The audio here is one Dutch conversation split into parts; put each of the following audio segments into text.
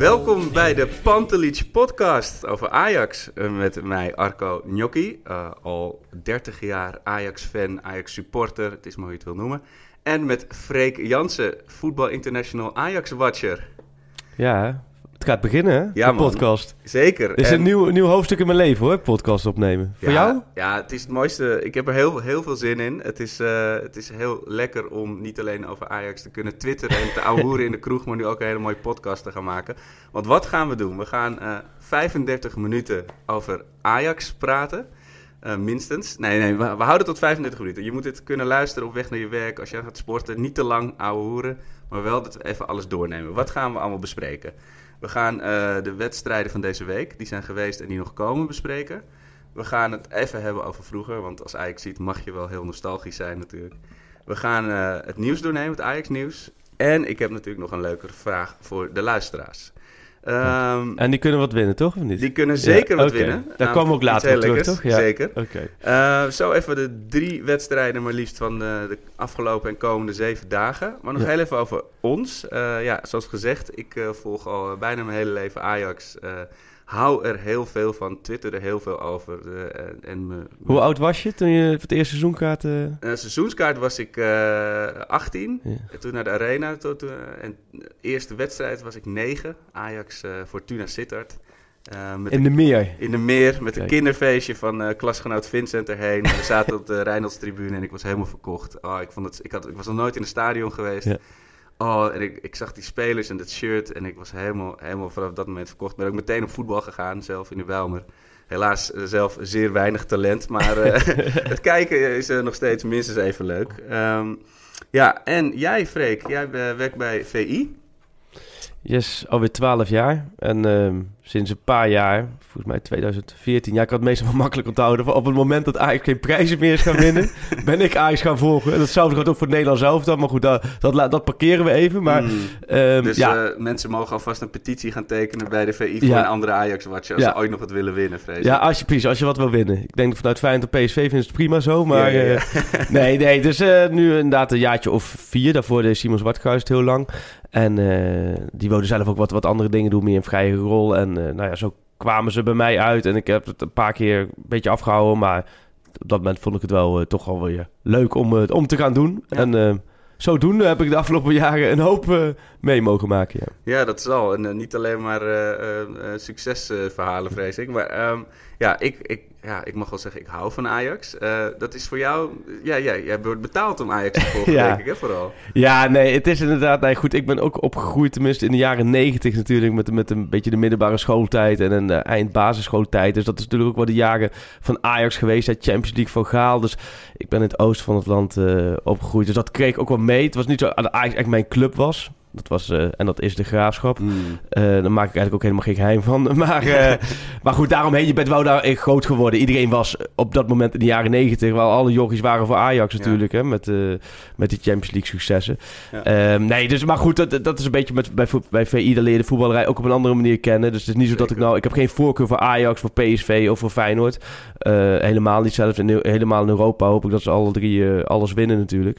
Welkom bij de Pantelic podcast over Ajax. Eh, Met mij Arco Gnocchi, eh, al 30 jaar Ajax-fan, Ajax-supporter, het is maar hoe je het wil noemen. En met Freek Jansen, Voetbal International Ajax-watcher. Ja, het gaat beginnen, hè? Ja, de man. podcast. Zeker. Dit is En- een nieuw, nieuw hoofdstuk in mijn leven, hoor, podcast opnemen. Voor ja, jou? Ja, het is het mooiste. Ik heb er heel, heel veel zin in. Het is, eh, het is heel lekker om niet alleen over Ajax te kunnen twitteren en te ouwehoeren in de kroeg, maar nu ook een hele mooie podcast te gaan maken. Want wat gaan we doen? We gaan eh 35 minuten over Ajax praten. eh, minstens. Nee, nee, we, we houden tot 35 minuten. Je moet het kunnen luisteren op weg naar je werk, als je gaat sporten. Niet te lang ouwehoeren, maar wel dat we even alles doornemen. Wat gaan we allemaal bespreken? We gaan eh, de wedstrijden van deze week, die zijn geweest en die nog komen, bespreken. We gaan het even hebben over vroeger, want als Ajax ziet mag je wel heel nostalgisch zijn natuurlijk. We gaan eh, het nieuws doornemen, het Ajax-nieuws. En ik heb natuurlijk nog een leuke vraag voor de luisteraars. Ehm, En die kunnen wat winnen, toch? Of niet? die kunnen zeker Ja, wat winnen. Daar Nou, komen we ook later op terug, toch? Ja. Zeker. Oké. Eh, zo even de drie wedstrijden maar liefst van de, de afgelopen en komende zeven dagen. Maar nog Ja. heel even over ons. Eh, ja, zoals gezegd, ik eh, volg al bijna mijn hele leven Ajax. Hou er heel veel van, twitter er heel veel over. eh, en, en me- Hoe oud was je toen je voor het eerste seizoenkaart... eh, eh, seizoenskaart was ik eh 18. Ja. En toen naar de Arena. Tot, en de eerste wedstrijd was ik 9. Ajax Fortuna Sittard. Met in de meer? in de meer met een kinderfeestje van klasgenoot Vincent erheen. We zaten op de Rijnaldstribune en ik was helemaal verkocht. Oh, ik, vond het, ik, had, ik was nog nooit in een stadion geweest. Ja. Oh, en ik, ik zag die spelers en dat shirt en ik was helemaal, helemaal vanaf dat moment verkocht. Ben ook meteen op voetbal gegaan, zelf in de Bijlmer. Helaas eh, zelf zeer weinig talent, maar eh, het kijken is eh, nog steeds minstens even leuk. Ehm, ja, en jij Freek, jij werkt bij VI. Yes, alweer 12 jaar. En ehm, sinds een paar jaar, volgens mij 2014, ja, ik had het meestal wel makkelijk onthouden. Op het moment dat Ajax geen prijzen meer is gaan winnen, ben ik Ajax gaan volgen. En datzelfde gaat ook voor het Nederlands zelf dan. Maar goed, dat, dat, dat parkeren we even. Maar Mm. ehm, Dus ja, eh, mensen mogen alvast een petitie gaan tekenen bij de VI voor Ja. een andere Ajax-watcher als Ja. ze ooit nog wat willen winnen, vrees ik. Ja, als je, precies, als je wat wil winnen. Ik denk vanuit Feyenoord en PSV vinden ze het prima zo. Maar eh, nee, nee. Dus eh, nu inderdaad een jaartje of vier. Daarvoor deed Simon Zwartkruis heel lang. En die wilde zelf ook wat, wat andere dingen doen, meer een vrije rol. En nou ja, zo kwamen ze bij mij uit. En ik heb het een paar keer een beetje afgehouden. Maar op dat moment vond ik het wel eh, toch wel weer leuk om, eh, om te gaan doen. Ja. En eh, zodoende heb ik de afgelopen jaren een hoop eh, mee mogen maken. Ja. Ja, dat is al. En eh, niet alleen maar eh, eh, eh, succesverhalen, vrees ik. Maar ehm, ja, ik, ik, ja, ik mag wel zeggen, ik hou van Ajax. Eh, dat is voor jou... Ja, ja, jij wordt betaald om Ajax te volgen, Ja. denk ik, hè, vooral. Ja, nee, het is inderdaad... Nee, goed, ik ben ook opgegroeid, tenminste in de jaren negentig natuurlijk... Met, met een beetje de middelbare schooltijd en een eh, eind basisschooltijd. Dus dat is natuurlijk ook wel de jaren van Ajax geweest. Hè, Champions League van Gaal. Dus ik ben in het oosten van het land eh, opgegroeid. Dus dat kreeg ik ook wel mee. Het was niet zo dat Ajax echt mijn club was. Dat was, eh, en dat is de graafschap. Eh, daar maak ik eigenlijk ook helemaal geen geheim van. Maar, eh, maar goed, daaromheen, je bent wel daar groot geworden. Iedereen was op dat moment in de jaren negentig... wel alle jochies waren voor Ajax natuurlijk, hè, met, met die Champions League successen. Ja. Ehm, nee, dus, maar goed, dat, dat is een beetje met, bij, bij VI, daar leer de voetballerij ook op een andere manier kennen. Dus het is niet zo dat ik nou... Ik heb geen voorkeur voor Ajax, voor PSV of voor Feyenoord. Helemaal niet zelfs. In, helemaal in Europa hoop ik dat ze alle drie alles winnen natuurlijk.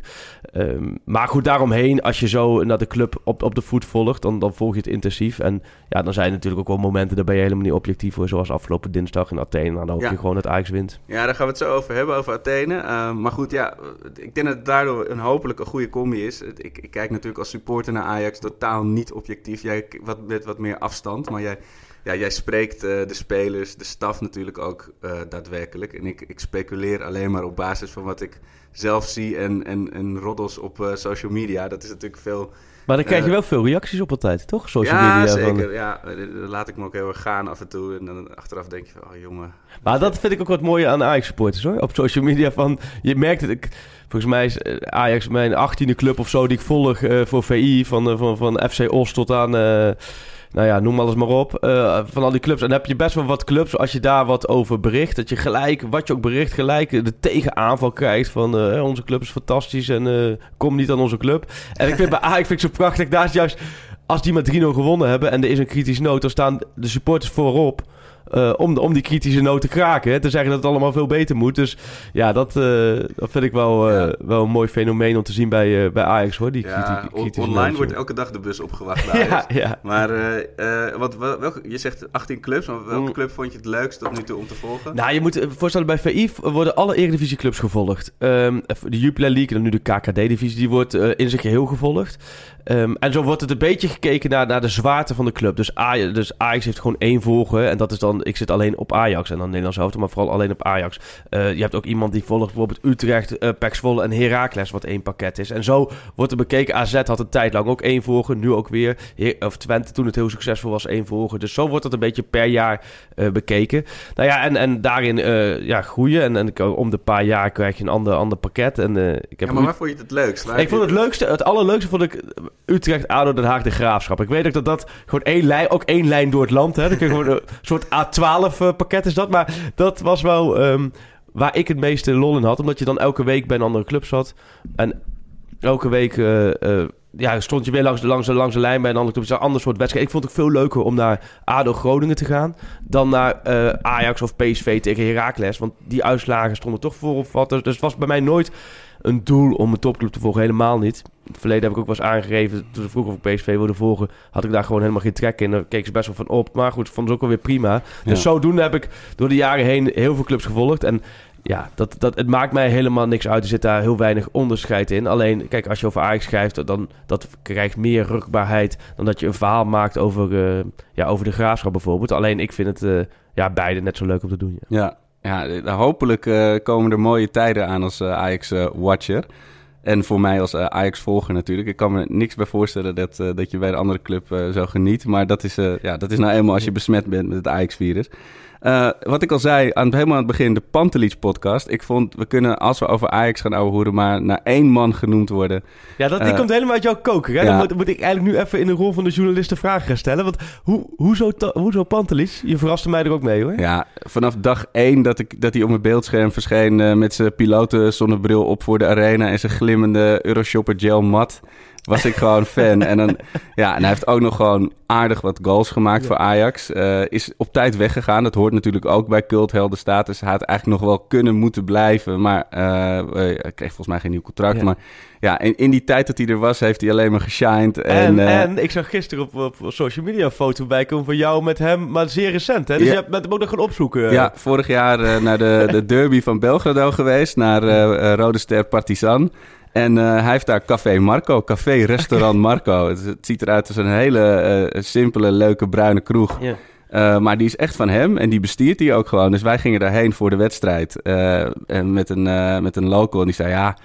Ehm, maar goed, daaromheen, als je zo naar de club op, op de voet volgt, dan, dan volg je het intensief. En ja, dan zijn er natuurlijk ook wel momenten, daar ben je helemaal niet objectief voor. Zoals afgelopen dinsdag in Athene. Nou, dan hoop Ja. je gewoon dat Ajax wint. Ja, daar gaan we het zo over hebben, over Athene. Eh, maar goed, ja, ik denk dat het daardoor een hopelijk een goede combi is. Ik, ik kijk natuurlijk als supporter naar Ajax totaal niet objectief. Jij wat, met wat meer afstand, maar jij ja, jij spreekt eh, de spelers, de staf natuurlijk ook eh, daadwerkelijk. En ik, ik speculeer alleen maar op basis van wat ik zelf zie en, en, en roddels op social media. Dat is natuurlijk veel... Maar dan krijg je Eh, wel veel reacties op altijd, toch? Social ja, media. zeker. Van... Ja, dan laat ik me ook heel erg gaan af en toe. En dan achteraf denk je van, oh jongen. Maar dat vind ik ook wat mooie aan Ajax-supporters, hoor. Op social media van... Je merkt het... Ik, volgens mij is eh, Ajax mijn 18e club of zo die ik volg eh, voor VI. Van, van, van FC Os tot aan... nou ja, noem alles maar op. eh, van al die clubs. En dan heb je best wel wat clubs. Als je daar wat over bericht. Dat je gelijk, wat je ook bericht, gelijk de tegenaanval krijgt. Van eh, onze club is fantastisch. En eh, kom niet aan onze club. En ik vind bij Ajax vind ik zo prachtig. Daar is juist, als die met 3-0 gewonnen hebben. En er is een kritische noot. Dan staan de supporters voorop. Eh, om, om die kritische noot te kraken. Hè, te zeggen dat het allemaal veel beter moet. Dus ja, dat, eh, dat vind ik wel, eh, Ja. wel een mooi fenomeen om te zien bij, bij Ajax hoor. Die Ja, kritische online noot, wordt elke dag de bus opgewacht bij Ja, Ajax. ja. Maar wat, wel- welke, je zegt 18 clubs. Maar welke Mm. club vond je het leukst tot nu toe om te volgen? Nou, je moet voorstellen, bij VI worden alle eredivisieclubs gevolgd. Ehm, de Jupiler League en nu de KKD-divisie, die wordt in zijn geheel gevolgd. Ehm, en zo wordt het een beetje gekeken naar, naar de zwaarte van de club. Dus, Ajax, dus Ajax heeft gewoon één volger. En dat is dan, ik zit alleen op Ajax. En dan Nederlands hoofd, maar vooral alleen op Ajax. Eh, je hebt ook iemand die volgt bijvoorbeeld Utrecht, Pek Zwolle en Heracles, wat één pakket is. En zo wordt er bekeken. AZ had een tijd lang ook één volger, nu ook weer. Heer- of Twente, toen het heel succesvol was, één volger. Dus zo wordt het een beetje per jaar eh, bekeken. Nou ja, en, en daarin eh, ja, groeien. En, en om de paar jaar krijg je een ander, ander pakket. En, ik heb Ja, maar waar vond je het het leukst? Ik vond het leukste, het allerleukste vond ik Utrecht, ADO, Den Haag, de Graafschap. Ik weet ook dat dat gewoon één lijn, ook één lijn door het land, hè. Dan kun je gewoon een soort A12 eh, pakket is dat. Maar dat was wel ehm, waar ik het meeste lol in had. Omdat je dan elke week bij een andere club zat. En elke week eh, eh, ja, stond je weer langs de, langs, de, langs de lijn bij een andere club. Het was een ander soort wedstrijd. Ik vond het veel leuker om naar ADO Groningen te gaan... dan naar Ajax of PSV tegen Heracles. Want die uitslagen stonden toch voor of wat. Dus het was bij mij nooit een doel om een topclub te volgen. Helemaal niet. In het verleden heb ik ook wel eens aangegeven... toen ze vroegen of ik PSV wilde volgen... had ik daar gewoon helemaal geen trek in. Daar keek ze best wel van op. Maar goed, vond ze ook wel weer prima. Dus Ja. zodoende heb ik door de jaren heen heel veel clubs gevolgd. En ja, dat, dat, het maakt mij helemaal niks uit. Er zit daar heel weinig onderscheid in. Alleen, kijk, als je over Ajax schrijft, dan dat krijgt meer rukbaarheid dan dat je een verhaal maakt over, eh, ja, over de graafschap bijvoorbeeld. Alleen, ik vind het eh, ja, beide net zo leuk om te doen. Ja. Ja, ja eh, hopelijk eh, komen er mooie tijden aan als eh, Ajax-watcher. en voor mij als eh, Ajax-volger natuurlijk. Ik kan me niks bij voorstellen dat, eh, dat je bij een andere club eh, zo geniet. Maar dat is, eh, ja, dat is nou eenmaal als je besmet bent met het Ajax-virus. Eh, wat ik al zei, aan het, helemaal aan het begin, de Pantelich-podcast. Ik vond, we kunnen, als we over Ajax gaan ouwehoeren, maar naar één man genoemd worden. Ja, dat die Eh, komt helemaal uit jouw koker. Hè? ja. Dan moet, moet ik eigenlijk nu even in de rol van de journalist de vraag gaan stellen. Want hoe, hoezo, hoezo Pantelis? Je verraste mij er ook mee hoor. Ja, vanaf dag één dat, ik, dat hij op mijn beeldscherm verscheen eh, met zijn piloten zonnebril op voor de arena en zijn glimmende Euroshopper gel mat, was ik gewoon fan. En, dan, ja, en hij heeft ook nog gewoon aardig wat goals gemaakt voor Ajax. Eh, is op tijd weggegaan. Dat hoort natuurlijk ook bij cultheldenstatus. Hij had eigenlijk nog wel kunnen moeten blijven, maar eh, eh, hij kreeg volgens mij geen nieuw contract. Ja. Maar ja, in, in die tijd dat hij er was, heeft hij alleen maar geshined. En, En, en ik zag gisteren op, op social media een foto bij komen van jou met hem, maar zeer recent. Hè? Dus Ja. je hebt hem ook nog gaan opzoeken. Ja, vorig jaar naar de, de derby van Belgrado geweest, naar Rode Ster Partizan. En eh, hij heeft daar Café Marco, Café Restaurant Marco. Het, het ziet eruit als een hele eh, simpele, leuke bruine kroeg. Ja. Eh, maar die is echt van hem en die bestiert hij ook gewoon. Dus wij gingen daarheen voor de wedstrijd. eh, en met, een, eh, met een local. En die zei: Ja,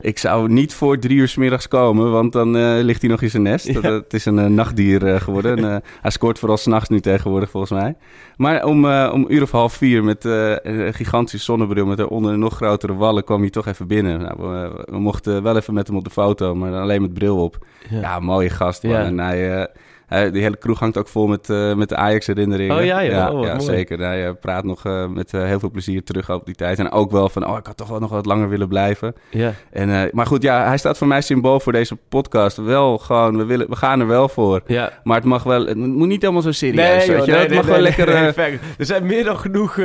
ik zou niet voor drie uur 's middags komen, want dan ligt hij nog in zijn nest. Dat, het is een nachtdier geworden. En, hij scoort vooral s'nachts nu tegenwoordig, volgens mij. Maar om, om uur of half vier met een gigantische zonnebril met daaronder nog grotere wallen kwam hij toch even binnen. Nou, we, we mochten wel even met hem op de foto, maar alleen met bril op. Ja. Ja, mooie gast. man. Ja. En hij, hij, die hele kroeg hangt ook vol met, eh, met de Ajax-herinneringen. Oh ja, joh. ja, Oh, ja, zeker. Hij praat nog eh, met eh, heel veel plezier terug op die tijd. En ook wel van, oh, ik had toch wel nog wat langer willen blijven. Ja. En, maar goed, ja, hij staat voor mij symbool voor deze podcast. Wel gewoon, we, willen, we gaan er wel voor. Ja. Maar het mag wel, het moet niet helemaal zo serieus. joh, je? het mag wel lekker... nee. Er zijn meer dan genoeg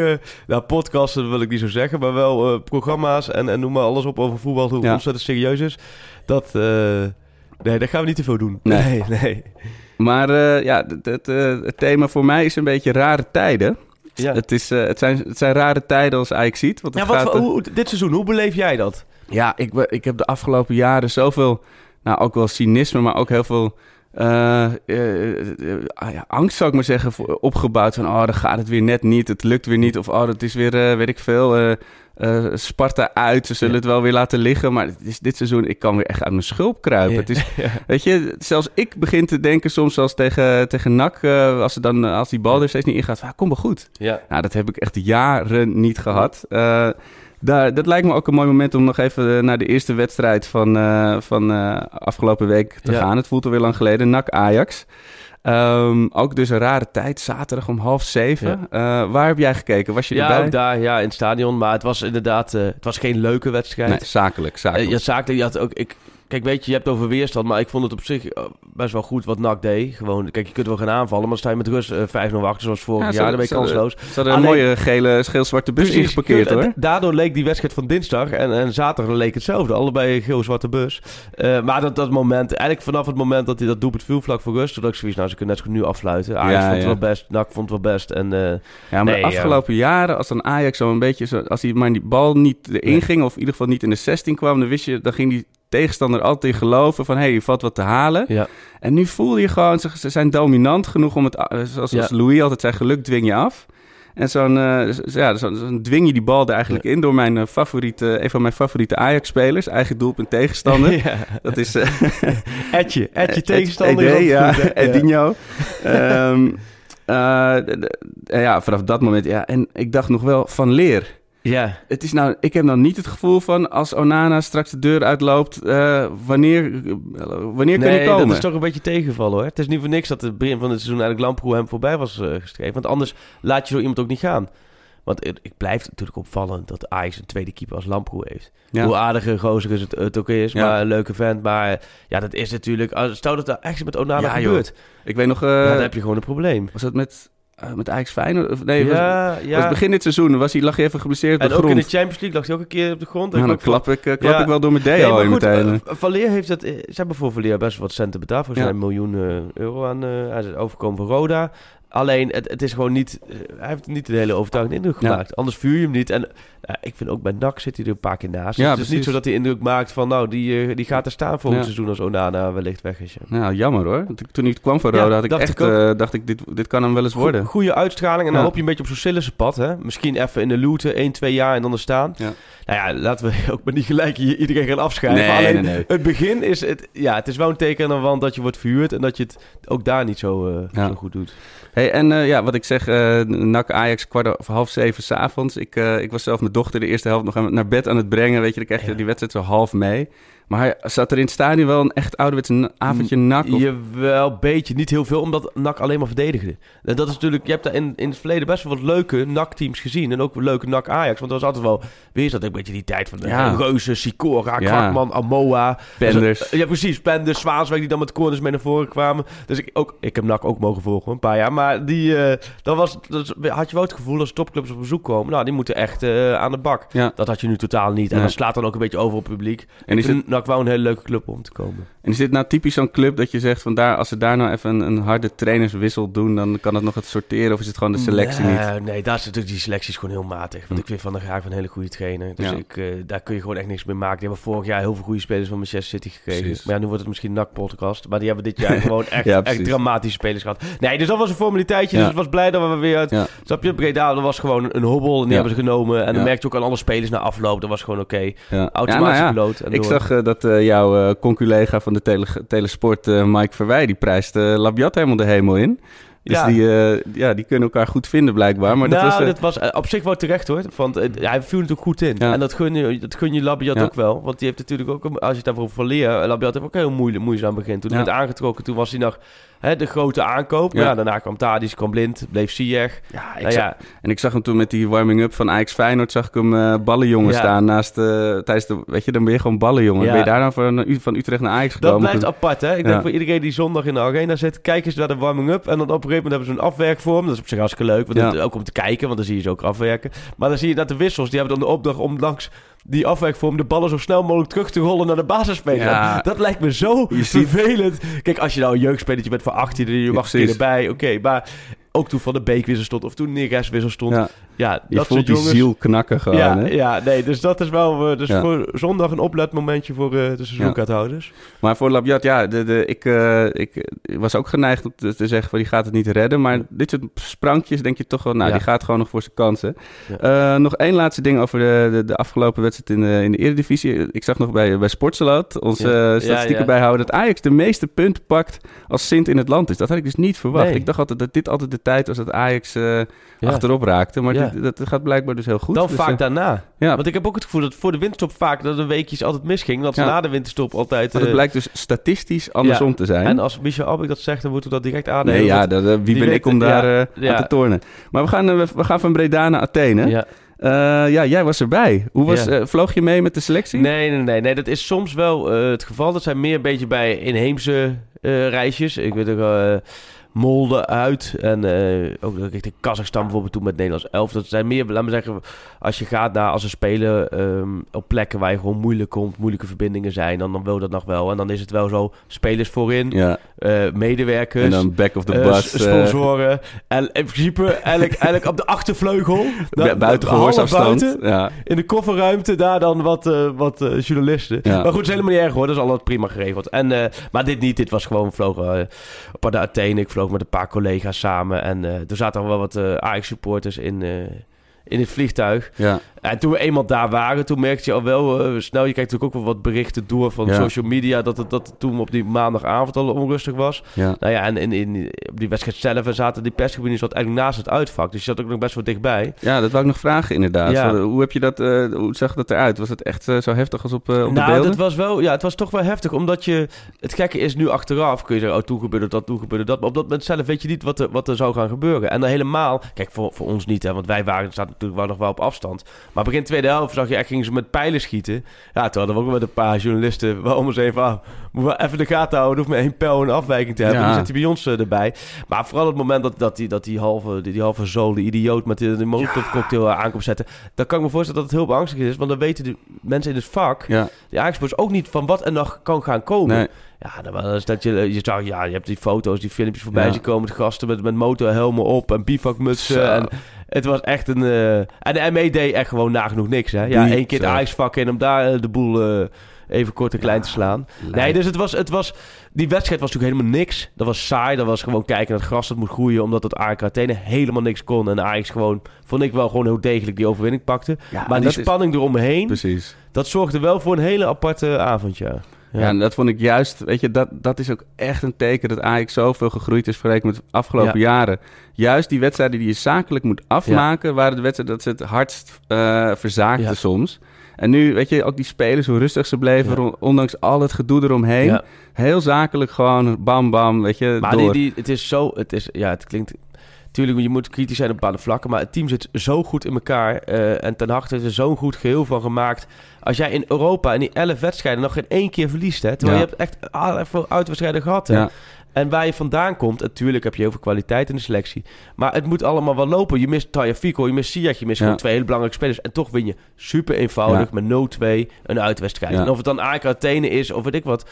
nou, podcasts, wil ik niet zo zeggen, maar wel programma's en, en noem maar alles op over voetbal, hoe Ja. ontzettend serieus is. Dat, nee, dat gaan we niet te veel doen. Nee. nee. Maar eh, ja, het, het, het thema voor mij is een beetje rare tijden. Ja. Het, is, eh, het, zijn, het zijn rare tijden als Ajax ziet. Want Ja, wat, gaat, hoe, dit seizoen, hoe beleef jij dat? Ja, ik, ik heb de afgelopen jaren zoveel, nou ook wel cynisme, maar ook heel veel eh, ah ja, angst zou ik maar zeggen voor- opgebouwd van oh dan gaat het weer net niet, het lukt weer niet of oh dat is weer weet ik veel eh, eh, Sparta uit, ze zullen Ja. het wel weer laten liggen, maar het is dit seizoen ik kan weer echt uit mijn schulp kruipen. Ja. Het is, weet je, zelfs ik begin te denken soms zelfs tegen tegen NAC eh, als ze dan als die bal er steeds niet ingaat, van, ah, kom wel goed. Ja. Nou, dat heb ik echt jaren niet gehad. Eh, daar, dat lijkt me ook een mooi moment om nog even eh, naar de eerste wedstrijd van, eh, van eh, afgelopen week te gaan. Het voelt alweer lang geleden. NAC Ehm, ook dus een rare tijd, zaterdag om half zeven. Eh, waar heb jij gekeken? Was je Ja, erbij? ook daar, ja, in het stadion. Maar het was inderdaad, eh, het was geen leuke wedstrijd. Nee, zakelijk. zakelijk. Eh, ja, zakelijk. Je had ook, ik, kijk, weet je, je hebt over weerstand, maar ik vond het op zich eh, best wel goed wat NAC deed. Gewoon, kijk, je kunt wel gaan aanvallen, maar sta je met rust eh, 5-0 achter, zoals vorig Ja, jaar. Dan ben je kansloos. Ze hadden een mooie gele, geel-zwarte bus Precies, ingeparkeerd kun- hoor. Daardoor leek die wedstrijd van dinsdag en, en zaterdag leek hetzelfde. Allebei een geel-zwarte bus. Eh, maar dat, dat moment, eigenlijk vanaf het moment dat hij dat doelpunt viel vlak voor rust, toen dacht ik zoiets, nou, ze kunnen net zo goed nu afsluiten. Ajax Ja, vond het ja. wel best, NAC vond het wel best. En, Ja, maar Nee, de afgelopen jaren, als dan Ajax zo een beetje zo, als hij maar die bal niet erin Nee. ging, of in ieder geval niet in de 16 kwam, dan wist je, dan ging die tegenstander altijd in geloven van, hé, hey, je valt wat te halen. ja. En nu voel je gewoon, ze, ze zijn dominant genoeg om het, eh, zoals, Ja. Louis altijd zei, geluk dwing je af. En zo'n, eh, ja, zo, zo dwing je die bal er eigenlijk in door mijn eh, favoriete, een van mijn favoriete Ajax-spelers, eigen doelpunt tegenstander. ja. Dat is eh, Etje, tegenstander. Ed- ja, goed. Edinho. Ehm, eh, ja, vanaf dat moment. Ja, en ik dacht nog wel van leer. Ja, Het is nou, ik heb nou niet het gevoel van als Onana straks de deur uitloopt, eh, wanneer, wanneer kan hij komen? dat is toch een beetje tegenvallen hoor. Het is niet voor niks dat het begin van het seizoen eigenlijk Lamproe hem voorbij was eh, geschreven. Want anders laat je zo iemand ook niet gaan. Want ik, ik blijf natuurlijk opvallend dat Ajax een tweede keeper als Lamproe heeft. Ja. Hoe aardige gozer is het, het ook is, Ja. maar een leuke vent. Maar ja, dat is natuurlijk... Stel dat er echt met Onana Ja, joh. gebeurt, Ik weet nog, eh, ja, dan heb je gewoon een probleem. was dat met, eh, met Ajax Feyenoord? Of, nee, was, ja, ja. was begin dit seizoen, was hij, lag hij even geblesseerd op en de ook in grond. de Champions League lag hij ook een keer op de grond. Nou, Ik dan klap, ik, eh, klap Ja. ik wel door mijn Nee, maar in goed, meteen. eh, Van Leer heeft het... eh, Ze hebben voor Van Leer best wat centen betaald. Volgens Ja. mij een miljoen eh, euro aan... hij is overkomen van Roda. Alleen, het, het is gewoon niet... eh, hij heeft niet een hele overtuigende indruk Ja. gemaakt. Anders vuur je hem niet. En eh, ik vind ook bij NAC zit hij er een paar keer naast. Ja, het is niet zo dat hij indruk maakt van... Nou, die, eh, die gaat er staan voor Ja. het seizoen als Onana wellicht weg is. ja. Nou, jammer hoor. Toen hij kwam Ja, Roda, had ik dacht echt, ik eh, dacht ik, dit, dit kan hem wel eens worden. Go- Goede uitstraling. En dan hoop je een beetje op zo'n Sillissen-pad. Hè? Misschien even in de looten, 1, 2 jaar en dan er staan. Nou ja, laten we ook maar niet gelijk iedereen gaan afschrijven. Nee, Alleen, nee, nee. het begin is... Het, ja, het is wel een teken aan de wand dat je wordt verhuurd... en dat je het ook daar niet zo, zo goed doet. Hey, en eh, ja, wat ik zeg, eh NAC Ajax kwart of half zeven s'avonds. Ik, eh, ik was zelf mijn dochter de eerste helft nog aan- naar bed aan het brengen. Weet je, dan krijg je Ja. die wedstrijd zo half mee. Maar hij zat er in het stadion wel een echt ouderwetse avondje NAC? Of... Jawel, een beetje. Niet heel veel, omdat NAC alleen maar verdedigde. En dat is natuurlijk... Je hebt daar in, in het verleden best wel wat leuke NAC-teams gezien. En ook leuke NAC-Ajax. Want er was altijd wel... Weer dat ook een beetje die tijd van de Ja. Reuzen, Sicora, Ja. Kwakman, Amoa. Penders. Dus, ja, precies. Penders, Zwaanswijk die dan met corners mee naar voren kwamen. Dus ik, ook, ik heb NAC ook mogen volgen, een paar jaar. Maar die, eh, dan was, dat had je wel het gevoel als topclubs op bezoek komen. Nou, die moeten echt eh, aan de bak. Ja. Dat had je nu totaal niet. En Nee. dat slaat dan ook een beetje over op het publiek. En is ik vind NAC wel een hele leuke club om te komen. En is dit nou typisch zo'n club dat je zegt van daar, als ze daar nou even een, een harde trainerswissel doen, dan kan het nog het sorteren of is het gewoon de selectie nee, niet? Nee, daar is natuurlijk die selectie is gewoon heel matig. Want Hm. ik vind Van der Graag een hele goede trainer. Dus Ja. ik, eh, daar kun je gewoon echt niks mee maken. Die hebben vorig jaar heel veel goede spelers van Manchester City gekregen. Precies. Maar ja, nu wordt het misschien een NAC-podcast. Maar die hebben dit jaar gewoon echt, Ja, echt dramatische spelers gehad. Nee, dus dat was een formaliteitje. Dus ik was blij dat we weer uit... Ja. Snap je? Breda, dat was gewoon een hobbel. En die hebben ze genomen. En dan Ja. merk je ook aan alle spelers na afloop. Dat was gewoon oké. Ja. Ja, Automatische nou ja. piloot. En Ik door. zag eh, dat eh, jouw conculega van de tele telesport, eh, Mike Verwij, die prijst eh, Labiat helemaal de hemel in. Dus Ja. die, eh, ja, die kunnen elkaar goed vinden blijkbaar. Maar dat nou, was, eh, dat was eh, op zich wel terecht hoor. Want hij viel natuurlijk goed in. Ja. En dat gun je, dat gun je Labiat Ja. ook wel. Want die heeft natuurlijk ook, een- als je het daarvoor verleer, Labiat heeft ook heel moeilijk, moeizaam begin. Toen hij werd aangetrokken, toen was hij nog hè, de grote aankoop. Maar Ja. ja, daarna kwam Tadis, kwam Blind, bleef Ziyech. ja, ik Nou zag- ja, En ik zag hem toen met die warming-up van Ajax Feyenoord, zag ik hem ballenjongen Ja. staan naast, tijdens de, weet je, dan ben je gewoon ballenjongen. Ja. Ben je daar dan van, van Utrecht naar Ajax dat gekomen? blijft apart hè. Ik Ja. denk voor iedereen die zondag in de arena zit, kijk eens naar de warming-up. En dan op gegeven moment hebben ze een afwerkvorm. Dat is op zich hartstikke leuk, want Ja. het- ook om te kijken, want dan zie je ze ook afwerken. Maar dan zie je dat de wissels, die hebben dan de opdracht om langs die afwerkvorm de ballen zo snel mogelijk terug te rollen naar de basisspeler. Ja. Dat lijkt me zo Je ziet- vervelend. Kijk, als je nou een jeugdspelertje bent van 18, je mag precies. erbij. Oké, maar ook toen Van de Beek wissel stond of toen Neres wissel stond. Ja. Ja, Je dat voelt die jongens. ziel knakken gewoon, ja, hè? ja, nee, dus dat is wel eh, dus Ja. voor zondag een opletmomentje voor eh, de seizoenkaarthouders. Maar voor Labiat, ja, de, de, ik, eh, ik was ook geneigd om te, te zeggen van die gaat het niet redden. Maar dit soort sprankjes denk je toch wel, nou, die gaat gewoon nog voor zijn kansen. Nog één laatste ding over de, de, de afgelopen wedstrijd in de, in de Eredivisie. Ik zag nog bij, bij Sportsalat, onze statistieken bijhouden, dat Ajax de meeste punten pakt als Sint in het land is. Dat had ik dus niet verwacht. Nee. Ik dacht altijd dat dit altijd de tijd was dat Ajax Ja. achterop raakte. Maar Ja. dat gaat blijkbaar dus heel goed. Dan Dus, vaak eh, daarna. ja. Want ik heb ook het gevoel dat voor de winterstop vaak dat de weekjes altijd misging. Dat Ja. na de winterstop altijd... het eh, blijkt dus statistisch andersom ja. te zijn. En als Michel Abik dat zegt, dan moeten we dat direct aannemen. Nee, ja, dat, eh, wie ben ik om daar aan te tornen? Maar we gaan, we, we gaan van Breda naar Athene. ja. Ja, jij was erbij. Hoe was, Ja. vloog je mee met de selectie? Nee, nee, nee, nee. Dat is soms wel het geval. Dat zijn meer een beetje bij inheemse reisjes. Ik weet ook Molde uit. En eh, ook richting Kazachstan bijvoorbeeld toen met Nederlands elf. Dat zijn meer, laat me zeggen, als je gaat naar als een speler ehm, op plekken waar je gewoon moeilijk komt, moeilijke verbindingen zijn, dan, dan wil dat nog wel. En dan is het wel zo, spelers voorin, Ja, eh, medewerkers. en dan back of the eh, bus. sponsoren. en in principe eigenlijk, eigenlijk op de achtervleugel. bu- buiten gehoorsafstand. Ja. In de kofferruimte daar dan wat, wat journalisten. Ja. Maar goed, het is helemaal niet erg hoor. Dat is allemaal prima geregeld. En, maar dit niet. Dit was gewoon vlogen op de Athene. Ik vloog met een paar collega's samen. En eh, er zaten wel wat eh Ajax-supporters in, eh, in het vliegtuig. Ja. En toen we eenmaal daar waren, toen merkte je al wel eh, snel... Je kijkt natuurlijk ook wel wat berichten door van Ja. social media... Dat het, dat het toen op die maandagavond al onrustig was. Ja. Nou ja, en in, in, op die wedstrijd zelf zaten die perstribunes wat eigenlijk naast het uitvak. Dus je zat ook nog best wel dichtbij. ja, dat wou ik nog vragen inderdaad. Ja. Hoe, heb je dat, eh, hoe zag dat eruit? Was het echt eh, zo heftig als op, op nou, de beelden? dat was wel, ja, het was toch wel heftig, omdat je, het gekke is nu achteraf, kun je zeggen, oh, toen gebeurde dat, toen gebeurde dat, maar op dat moment zelf weet je niet wat er, wat er zou gaan gebeuren. En dan helemaal, kijk, voor, voor ons niet, hè, want wij waren, zaten natuurlijk wel nog wel op afstand, maar begin tweede helft zag je echt, gingen ze met pijlen schieten. Ja, toen hadden we ook met een paar journalisten wel om eens even, ah, moeten we even de gaten houden, of met één pijl een afwijking te hebben, Ja. die zitten bij ons eh, erbij. Maar vooral het moment dat, dat, die, dat die halve, die, die halve zool, die idioot met de, de molotovcocktail eh, aankomt zetten, dan kan ik me voorstellen dat het heel beangstigend is, want dan weten de mensen in het vak, Ja, de Ajax ook niet van wat er nog kan gaan komen. nee. Ja, dan was dat je, je zag, ja, je hebt die foto's, die filmpjes voorbij Ja. zien komen. De gasten met, met motorhelmen op en bivakmutsen. En het was echt een... eh, en de ME deed echt gewoon nagenoeg niks, hè. Ja, één keer het zo. Ajax-vak in om daar eh, de boel eh, even kort en klein te slaan. Nee, dus het was, het was... Die wedstrijd was natuurlijk helemaal niks. Dat was saai. Dat was gewoon kijken naar het gras dat moet groeien. Omdat het AEK Athene helemaal niks kon. En Ajax gewoon, vond ik wel gewoon heel degelijk die overwinning pakte. Ja, maar en die is- spanning eromheen, Precies. dat zorgde wel voor een hele aparte avond, ja. Ja. en dat vond ik juist, weet je, dat, dat is ook echt een teken dat Ajax zoveel gegroeid is vergeleken met de afgelopen jaren. Juist die wedstrijden die je zakelijk moet afmaken, waren de wedstrijden dat ze het hardst eh verzaakten soms. En nu, weet je, ook die spelers, hoe rustig ze bleven, Ja. ondanks al het gedoe eromheen. Ja. Heel zakelijk gewoon, bam, bam, weet je, Maar door. die, die, het is zo, het is, ja, het klinkt, tuurlijk, je moet kritisch zijn op bepaalde vlakken, maar het team zit zo goed in elkaar eh, en ten harte is er zo'n goed geheel van gemaakt. Als jij in Europa in die 11 wedstrijden nog geen één keer verliest, hè, terwijl Ja. je hebt echt al veel uitwedstrijden gehad, hè. Ja. En waar je vandaan komt, natuurlijk heb je heel veel kwaliteit in de selectie. Maar het moet allemaal wel lopen. Je mist Taya Fico, je mist Ziyech, je mist Ja. gewoon twee hele belangrijke spelers. En toch win je super eenvoudig met 0-2 een uitwedstrijd. Ja. En of het dan AEK Athene is of weet ik wat,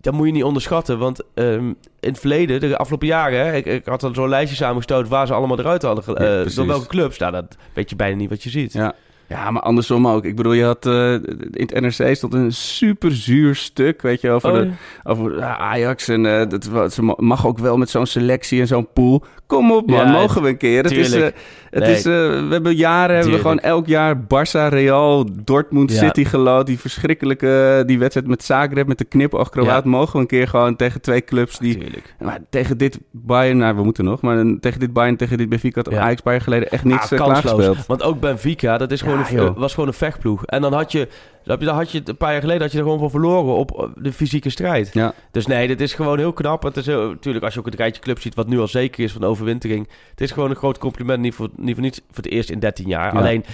dat moet je niet onderschatten. Want ehm, in het verleden, de afgelopen jaren, hè, ik, ik had al zo'n lijstje samengestoten waar ze allemaal eruit hadden. ge- Ja, eh, door welke clubs? Nou, dat weet je bijna niet wat je ziet. Ja. Ja, maar andersom ook. Ik bedoel, je had eh, in het NRC stond een super zuur stuk, weet je, over, Oh, de, over ja, Ajax. En eh, dat, ze mag ook wel met zo'n selectie en zo'n pool. Kom op, man, Ja, mogen we een keer. Het is, eh, het Nee. is, we hebben jaren, hebben we gewoon elk jaar Barça, Real, Dortmund, Ja. City geloot. Die verschrikkelijke, die wedstrijd met Zagreb, met de knipoog Kroaat. Mogen we een keer gewoon tegen twee clubs die... Tuurlijk. Maar tegen dit Bayern, nou, we moeten nog, maar tegen dit Bayern, tegen dit Benfica had Ja. Ajax een paar jaar geleden echt niks Ah, kansloos. klaargespeeld. Want ook Benfica, dat is gewoon Ja, joh. was gewoon een vechtploeg. En dan had je, dan had je, dan had je het een paar jaar geleden had je er gewoon voor verloren op eh, de fysieke strijd. Ja. Dus nee, dit is gewoon heel knap. Het is heel, natuurlijk, als je ook het rijtje club ziet, wat nu al zeker is van de overwintering. Het is gewoon een groot compliment, niet voor, niet voor, niet voor het eerst in 13 jaar. Ja. Alleen,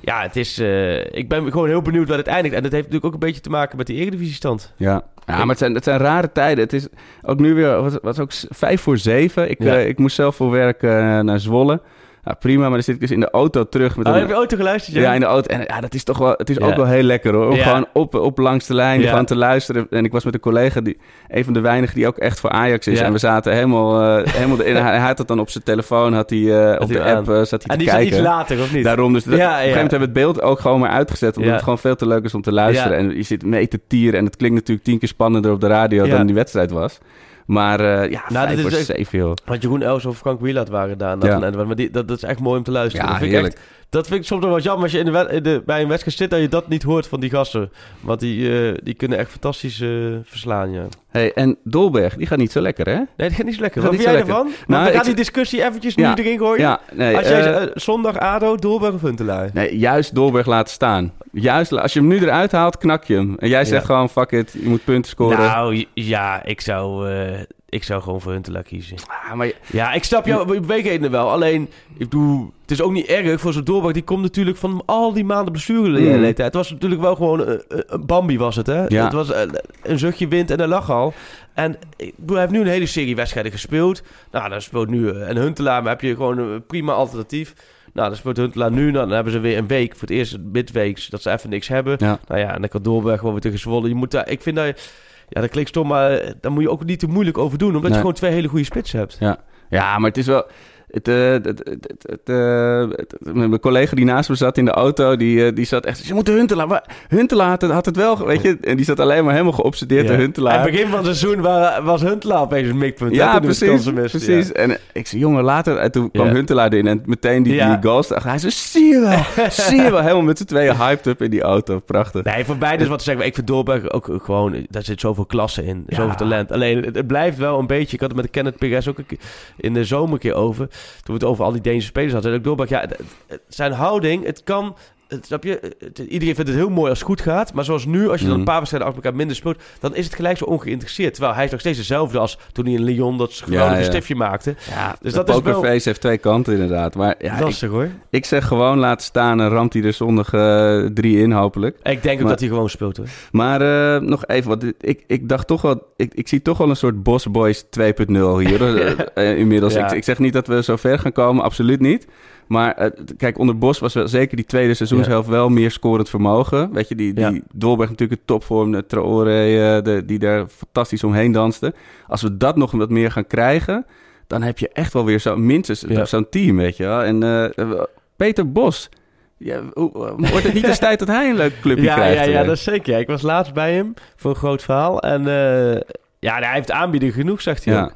ja, het is, eh, ik ben gewoon heel benieuwd waar het eindigt. En dat heeft natuurlijk ook een beetje te maken met die eredivisiestand. Ja, ja maar het zijn, het zijn rare tijden. Het is ook nu weer, wat ook vijf voor zeven. Ik, Ja. eh, ik moest zelf voor werk naar Zwolle. Nou, prima, maar dan zit ik dus in de auto terug. Met Oh, een- heb je auto geluisterd? ja, in de auto. En ja, dat is toch wel, het is Ja. ook wel heel lekker hoor. Om Ja. gewoon op, op langs de lijn Ja. gewoon te luisteren. En ik was met een collega, die, een van de weinigen die ook echt voor Ajax is. Ja. En we zaten helemaal, eh, helemaal. Hij, had het dan op zijn telefoon, had hij eh, op de app, eh, zat hij En te die is kijken. iets later, of niet? Daarom, dus dat- Ja, op een gegeven ja. moment hebben we het beeld ook gewoon maar uitgezet. Omdat Ja. het gewoon veel te leuk is om te luisteren. Ja. En je zit mee te tieren. En het klinkt natuurlijk tien keer spannender op de radio Ja. dan die wedstrijd was. Maar eh ja, Nou, vijf is voor echt- zeven joh. Want Jeroen Els of Frank Wieland waren daar. Ja. Ja. Maar die, dat, dat is echt mooi om te luisteren. Ja, dat, vind ik heerlijk. echt, dat vind ik soms nog wel jammer als je in de, wed- in de, bij een wedstrijd zit... dat je dat niet hoort van die gasten. Want die, eh, die kunnen echt fantastisch eh, verslaan, ja. Hey, en Dolberg, die gaat niet zo lekker hè? Nee, dat gaat niet zo lekker. Gaat Wat vind jij lekker. ervan? Nou, Want we gaan ik- die discussie eventjes Ja. nu erin gooien. Ja, nee. Als jij eh, zondag ADO, Doelberg of Huntelaar? Nee, juist Dolberg laten staan. Juist, als je hem nu eruit haalt, knak je hem. En jij zegt Ja. gewoon, fuck it, je moet punten scoren. Nou, ja, ik zou, eh, ik zou gewoon voor Huntelaar kiezen. Ah, maar je- Ja, ik snap jouw beweegredenen wel. Alleen, ik bedoel, het is ook niet erg voor zo'n doorbraak. Die komt natuurlijk van al die maanden blessureleeftijd. Mm. Het was natuurlijk wel gewoon eh, eh, een Bambi was het, hè? Ja. Het was eh, een zuchtje wind en een lach al. En ik bedoel, hij heeft nu een hele serie wedstrijden gespeeld. Nou, dan speelt nu een Huntelaar, maar heb je gewoon een prima alternatief. Nou, dan speelt Huntelaar nu. Nou, dan hebben ze weer een week voor het eerst midweeks dat ze even niks hebben. Ja. Nou ja, en dan kan Doorberg gewoon weer tegen Zwolle. Je moet daar, ik vind dat... je- Ja, dat klinkt stom, maar eh, daar moet je ook niet te moeilijk over doen. Omdat Nee. je gewoon twee hele goede spitsen hebt. Ja. ja, maar het is wel... Het, eh, het, het, eh, mijn collega die naast me zat in de auto, die, eh, die zat echt... Je moet de Huntelaar... wa- Huntelaar had het- wel, weet je... En die zat alleen maar helemaal geobsedeerd door Aan Huntelaar. het begin van het seizoen wa- was Huntelaar opeens een mikpunt. Ja, precies. precies. En eh, ik zei, jongen, later... En toen kwam. Huntelaar erin en meteen die, die goals. Hij zei, zie je wel, zie je wel. Helemaal met z'n tweeën hyped up in die auto. Prachtig. Nee, voor beide is wat te zeggen. Ik vind Dolberg ook gewoon... Daar zit zoveel klasse in. Zoveel talent. Alleen, het, blijft wel een beetje... Ik had het met Kenneth Perez ook in de zomer een keer over. Toen we het over al die Deense spelers hadden. ook Dolberg, ja, zijn houding... Het kan... Snap je? Iedereen vindt het heel mooi als het goed gaat. Maar zoals nu, als je dan Mhm. een paar wedstrijden achter elkaar minder speelt... dan is het gelijk zo ongeïnteresseerd. Terwijl hij is nog steeds dezelfde als toen hij in Lyon dat geweldige ja. stiftje maakte. Ja, Dus dat is wel- heeft twee kanten inderdaad. Maar ja, ik, hoor. ik zeg gewoon laten staan en ramt hij er zondag eh, drie in hopelijk. Ik denk ook Maar- dat hij gewoon speelt hoor. Maar eh, nog even, wat ik, ik dacht toch wel, ik, ik zie toch wel een soort Boss Boys 2.0 hier eh, inmiddels. Ik, ik zeg niet dat we zo ver gaan komen, absoluut niet. Maar eh, kijk, onder Bos was wel, zeker die tweede seizoenshelft wel meer scorend vermogen. Weet je, die, die Ja. Dolberg natuurlijk een topvorm, de Traoré, eh, de, die daar fantastisch omheen danste. Als we dat nog wat meer gaan krijgen, dan heb je echt wel weer zo, minstens Ja. zo'n team, weet je wel. En eh, Peter Bos, ja, wordt het niet eens tijd dat hij een leuk clubje Ja, krijgt? ja, ja, dat is zeker. Ik was laatst bij hem voor een groot verhaal. En ja, hij heeft aanbieding genoeg, zegt hij Ja. ook.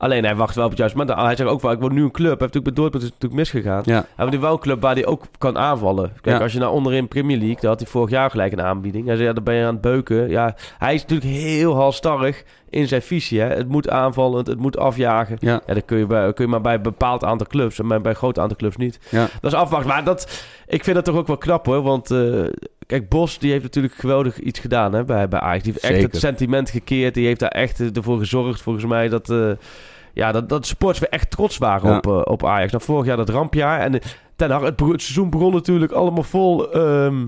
Alleen hij wacht wel op het juiste moment. Hij zegt ook wel, ik wil nu een club. Hij heeft natuurlijk bij Dortmund is natuurlijk misgegaan. Ja. Hij wil nu wel een club waar hij ook kan aanvallen. Kijk, Ja. als je naar onderin Premier League, daar had hij vorig jaar gelijk een aanbieding. Hij zei, ja, dan ben je aan het beuken. Ja, hij is natuurlijk heel halstarrig in zijn visie. Hè. Het moet aanvallen, het, moet afjagen. Ja. Ja, dat kun je, bij, kun je maar bij een bepaald aantal clubs. En bij een groot aantal clubs niet. Ja. Dat is afwachten. Maar dat, ik vind dat toch ook wel knap hoor. Want eh, kijk, Bos die heeft natuurlijk geweldig iets gedaan hè, bij, bij Ajax. Die heeft echt het sentiment gekeerd. Die heeft daar echt eh, ervoor gezorgd, volgens mij, dat... eh, ja, dat, dat sports weer echt trots waren Ja. op, eh, op Ajax. Nou, vorig jaar dat rampjaar. En eh, ten Hag, het, seizoen begon natuurlijk allemaal vol... ehm,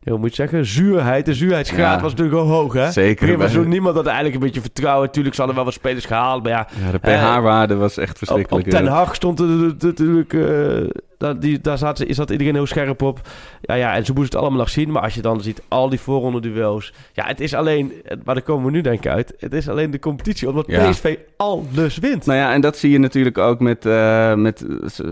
ja, hoe moet je zeggen? Zuurheid. De zuurheidsgraad Ja. was natuurlijk wel hoog, hè? Zeker. Bij- seizoen niemand had eigenlijk een beetje vertrouwen. Tuurlijk, ze hadden wel wat spelers gehaald, maar ja... Ja, de Eh, pH-waarde was echt verschrikkelijk. op Ten. Hag stond er natuurlijk... eh, daar, die, daar zat, zat iedereen heel scherp op. Ja, ja, en ze moesten het allemaal nog zien. Maar als je dan ziet, al die voorronde duels... Ja, het is alleen... Maar daar komen we nu denk ik uit. Het is alleen de competitie, omdat Ja. PSV alles wint. Nou ja, en dat zie je natuurlijk ook met, eh, met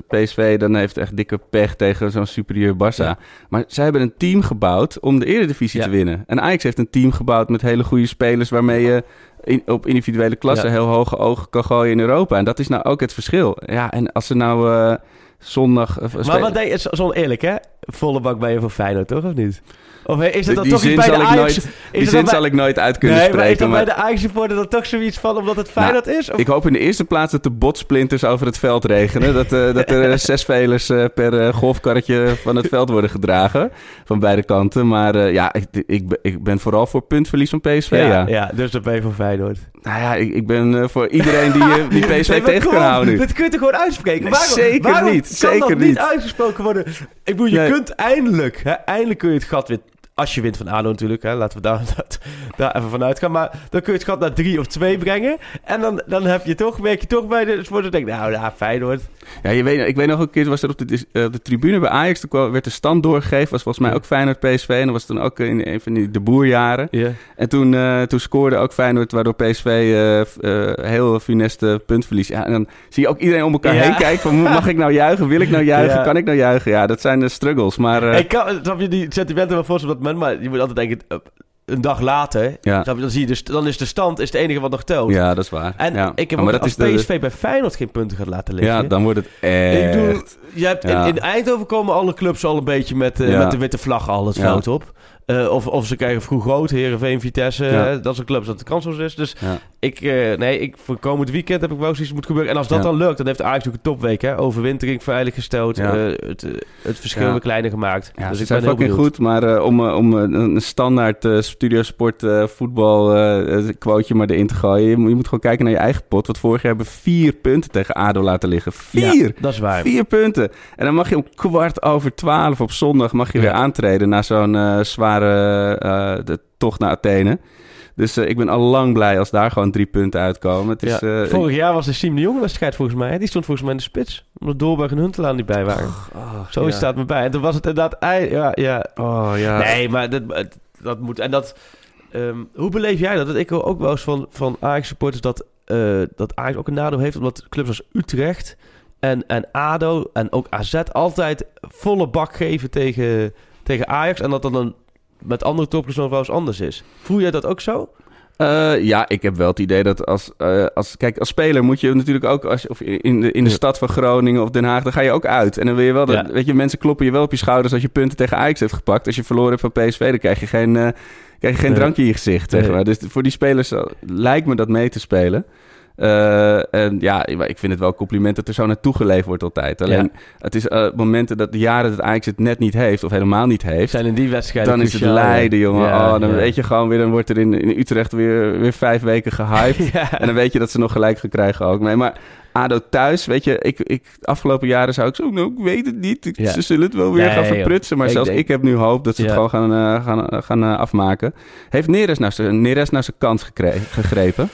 PSV. Dan heeft echt dikke pech tegen zo'n superieur Barça. Ja. Maar zij hebben een team gebouwd om de Eredivisie Ja. te winnen. En Ajax heeft een team gebouwd met hele goede spelers... waarmee je in- op individuele klasse Ja. heel hoge ogen kan gooien in Europa. En dat is nou ook het verschil. Ja, en als ze nou eh, zondag... eh, Maar wat deed je, zo eerlijk hè? Volle bak ben je voor Feyenoord, toch? Of niet? Of eh, is het dan die toch iets bij zal de ik, Ajax... nooit, is die zin bij- zal ik nooit uit kunnen nee, maar is spreken. dat maar- bij de Ajax-supporter dan toch zoiets van omdat het Feyenoord is? Of... Ik hoop in de eerste plaats dat de botsplinters over het veld regenen. Dat, eh, dat er eh, zes spelers eh, per golfkarretje van het veld worden gedragen. Van beide kanten. Maar ja, ik, ik, ben- ik ben vooral voor puntverlies van PSV. Ja, ja, ja, dus dan ben je voor Feyenoord. Nou ja, ik, ik ben voor iedereen die, die PSV Nee, tegen kan houden nu. Dit kun je toch gewoon uitspreken? Nee, waarom, zeker waarom niet, kan zeker dat niet. niet uitgesproken worden? Ik bedoel, je Nee. kunt eindelijk, hè, eindelijk kun je het gat weer Als je wint van ADO natuurlijk, hè, laten we daar, dat, daar even vanuit gaan. Maar dan kun je het gat naar drie of twee brengen. En dan, dan heb je toch, werk je toch bij de sporten. denk nou, ja, Feyenoord. Ja, je weet, ik weet nog een keer, was er op de, eh, de tribune bij Ajax, toen werd de stand doorgegeven. Was volgens mij ook Feyenoord PSV. En dat was toen ook in een van die de boerjaren. Ja. En toen, eh, toen scoorde ook Feyenoord, waardoor PSV eh, heel funeste puntverlies. Ja, en dan zie je ook iedereen om elkaar Ja. heen kijken. Van, mag ik nou juichen? Wil ik nou juichen? Ja. Kan ik nou juichen? Ja, dat zijn de struggles. Maar Ik kan, snap je die sentimenten wel voor op dat maar je moet altijd denken, eh, een dag later, Ja. dan, zie je dus, dan is de stand is het enige wat nog telt. ja, dat is waar. En ja. ik heb maar dat als is de- PSV bij Feyenoord geen punten gaat laten liggen. Ja, dan wordt het Ik echt... je hebt Ja. in, in Eindhoven komen alle clubs al een beetje met, eh, met de witte vlag al het veld op. Eh, of, of ze krijgen vroeg rood, Herenveen, Vitesse. Dat zijn clubs dat de kansloos is. Dus Ja. Ik, eh, nee, ik, voor komend weekend heb ik wel zoiets moet gebeuren. En als dat Ja. dan lukt, dan heeft Ajax ook een topweek. Hè? Overwintering veiliggesteld. Ja. eh, het, eh, het verschil Ja. weer kleiner gemaakt. Ja, dus ze ik zijn ben heel fucking benieuwd. goed, maar om, om een standaard studiosport voetbal quoteje maar erin te gooien. Je moet, je moet gewoon kijken naar je eigen pot. Want vorig jaar hebben we vier punten tegen ADO laten liggen. Vier! Dat is waar. Vier punten. En dan mag je om kwart over twaalf op zondag mag je weer aantreden na zo'n zware de tocht naar Athene. Dus eh, ik ben al lang blij als daar gewoon drie punten uitkomen. Het is, Ja. eh, Vorig jaar was de Siem de Jonge wedstrijd volgens mij. Die stond volgens mij in de spits. Omdat Doorberg en Huntelaar niet bij waren. Zo ja. staat me bij. En toen was het inderdaad... Ja, ja. Oh ja. Nee, maar dat, dat moet... En dat... ehm, hoe beleef jij dat? Dat Ik hoor ook wel eens van, van Ajax-supporters dat, eh, dat Ajax ook een nadeel heeft... omdat clubs als Utrecht en, en ADO en ook AZ altijd volle bak geven tegen, tegen Ajax... en dat dan een, met andere topclubs nog wel eens anders is. Voel jij dat ook zo? Eh, ja, ik heb wel het idee dat als, eh, als... Kijk, als speler moet je natuurlijk ook... Als, of in de, in de Ja. stad van Groningen of Den Haag... dan ga je ook uit. En dan wil je wel... Dat, Ja. Weet je, mensen kloppen je wel op je schouders... als je punten tegen Ajax hebt gepakt. Als je verloren hebt van PSV... dan krijg je geen, eh, krijg je geen Nee. drankje in je gezicht, zeg Nee. maar. Dus voor die spelers lijkt me dat mee te spelen. Eh, en ja, ik vind het wel een compliment dat er zo naartoe geleefd wordt altijd. Alleen, het is eh, momenten dat de jaren dat Ajax het net niet heeft... of helemaal niet heeft... Zijn in die wedstrijden Dan is het lijden, jongen. Ja, oh, dan ja. weet je gewoon weer, dan wordt er in, in Utrecht weer, weer vijf weken gehyped. En dan weet je dat ze nog gelijk gaan krijgen ook. Nee, maar ADO thuis, weet je, ik, ik, afgelopen jaren zou ik zo, nou, ik weet het niet. Ik-. Ze zullen het wel weer Nee, gaan verprutsen. Maar Ik zelfs denk- ik heb nu hoop dat ze het gewoon gaan, eh, gaan, gaan afmaken. Heeft Neres nou zijn nou kans gegrepen?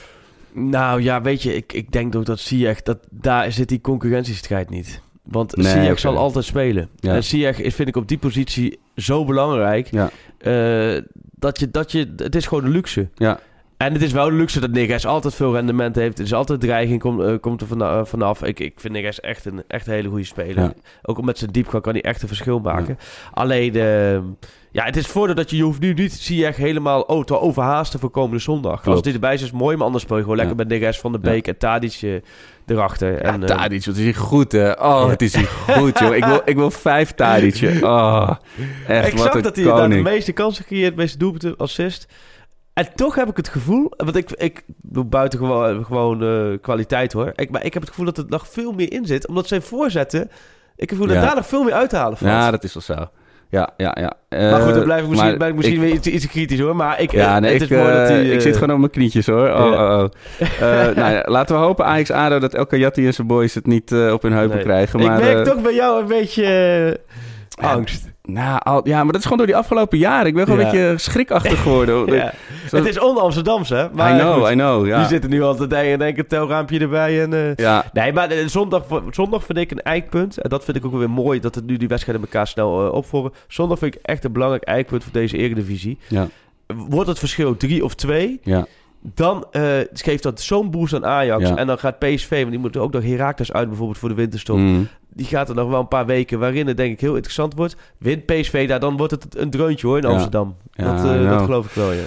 Nou ja, weet je, ik, ik denk ook dat Ziyech, dat daar zit die concurrentiestrijd niet. Want Nee, Ziyech zal altijd spelen. Ja. En Ziyech is, vind ik op die positie zo belangrijk. Ja. eh, dat, je, dat je, het is gewoon een luxe. Ja. En het is wel een luxe dat Neres altijd veel rendement heeft. Er is altijd dreiging, komt, eh, komt er eh, vanaf. Ik, ik vind Neres echt een, echt een hele goede speler. Ja. Ook met zijn diepgang kan hij echt een verschil maken. Alleen, eh, ja, het is het voordeel dat je, je hoeft nu niet Ziyech helemaal oh, te overhaasten voor komende zondag. Als die erbij is, is het mooi. Maar anders speel je gewoon lekker Ja. met Neres van de Beek en Tadic erachter. Ja, en, eh, Tadic, wat is hij goed, hè? Oh, het is hij goed, joh. Ik wil, ik wil vijf Tadic. Oh, echt, ik wat zag een dat hij inderdaad de meeste kansen creëert, de meeste doelpunten, assist. En toch heb ik het gevoel, want ik, ik doe buiten gewoon, gewoon eh, kwaliteit hoor. Ik, maar ik heb het gevoel dat er nog veel meer in zit. Omdat zijn voorzetten, ik heb het gevoel dat Ja. daar nog veel meer uit te halen valt. Ja, dat is wel zo. Ja, ja, ja. maar goed, Eh, dan blijf ik misschien, ik misschien ik- weer iets, iets kritisch hoor. Maar ik, Ja, eh, nee, het ik, is mooi dat eh, hij... ik eh, zit gewoon op mijn knietjes hoor. Oh, oh, oh. Eh, nou ja, laten we hopen, Ajax ADO, dat El Kayati en zijn boys het niet eh, op hun heupen nee. krijgen. Maar, ik merk eh, toch bij jou een beetje eh, Ja, angst. Nou, al, ja, maar dat is gewoon door die afgelopen jaren. Ik ben gewoon Ja. een beetje schrikachtig geworden. Ja. Zo- Het is on-Amsterdamse, hè? Maar I know, goed, I know. Ja. Die zitten nu altijd en denken een telraampje erbij en... eh, ja, Nee, maar eh, zondag, zondag vind ik een eikpunt. En dat vind ik ook weer mooi dat het nu die wedstrijden elkaar snel eh, opvolgen. Zondag vind ik echt een belangrijk eikpunt voor deze Eredivisie. ja, Wordt het verschil drie of twee, ja. Dan eh, geeft dat zo'n boost aan Ajax. Ja. En dan gaat PSV, want die moeten ook nog Heracles uit bijvoorbeeld voor de winterstop. Mm. Die gaat er nog wel een paar weken waarin het denk ik heel interessant wordt. Wint PSV daar, dan wordt het een dreuntje hoor in. Amsterdam. Ja, dat, eh, dat geloof ik wel, ja.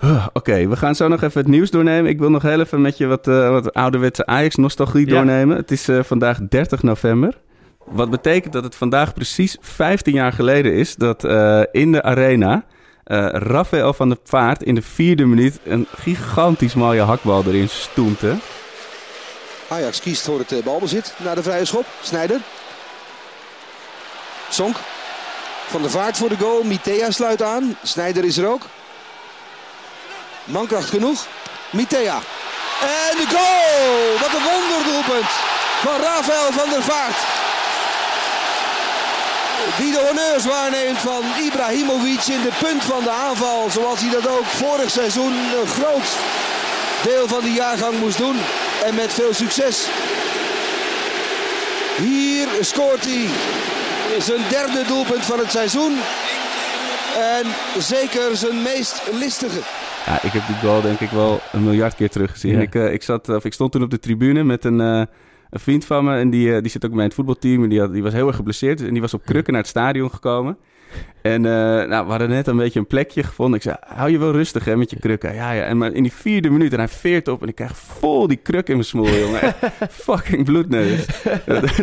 Huh, Oké, we gaan zo nog even het nieuws doornemen. Ik wil nog heel even met je wat, eh, wat ouderwetse Ajax-nostalgie Ja. doornemen. Het is vandaag 30 november. Wat betekent dat het vandaag precies 15 jaar geleden is dat in de arena eh Rafael van der Vaart in de vierde minuut een gigantisch mooie hakbal erin stoemte. Ajax kiest voor het eh, balbezit naar de vrije schop. Snijder. Sonk. Van der Vaart voor de goal. Mitea sluit aan. Snijder is er ook. Mankracht genoeg. Mitea. En de goal! Wat een wonderdoelpunt van Rafael van der Vaart. Die de honneurs waarneemt van Ibrahimovic in de punt van de aanval. Zoals hij dat ook vorig seizoen een groot deel van de jaargang moest doen. En met veel succes. Hier scoort hij zijn derde doelpunt van het seizoen. En zeker zijn meest listige. Ja, ik heb die goal denk ik wel een miljard keer teruggezien. Ja. Ik, eh, ik, zat, of ik stond toen op de tribune met een, eh, een vriend van me. En die, eh, die zit ook bij het voetbalteam. En die, had, die was heel erg geblesseerd. En die was op krukken naar het stadion gekomen. En eh, nou, we hadden net een beetje een plekje gevonden. Ik zei, hou je wel rustig hè, met je krukken. Ja, ja. En maar in die vierde minuut, en hij veert op. En ik krijg vol die kruk in mijn smoel, jongen. Echt fucking bloedneus.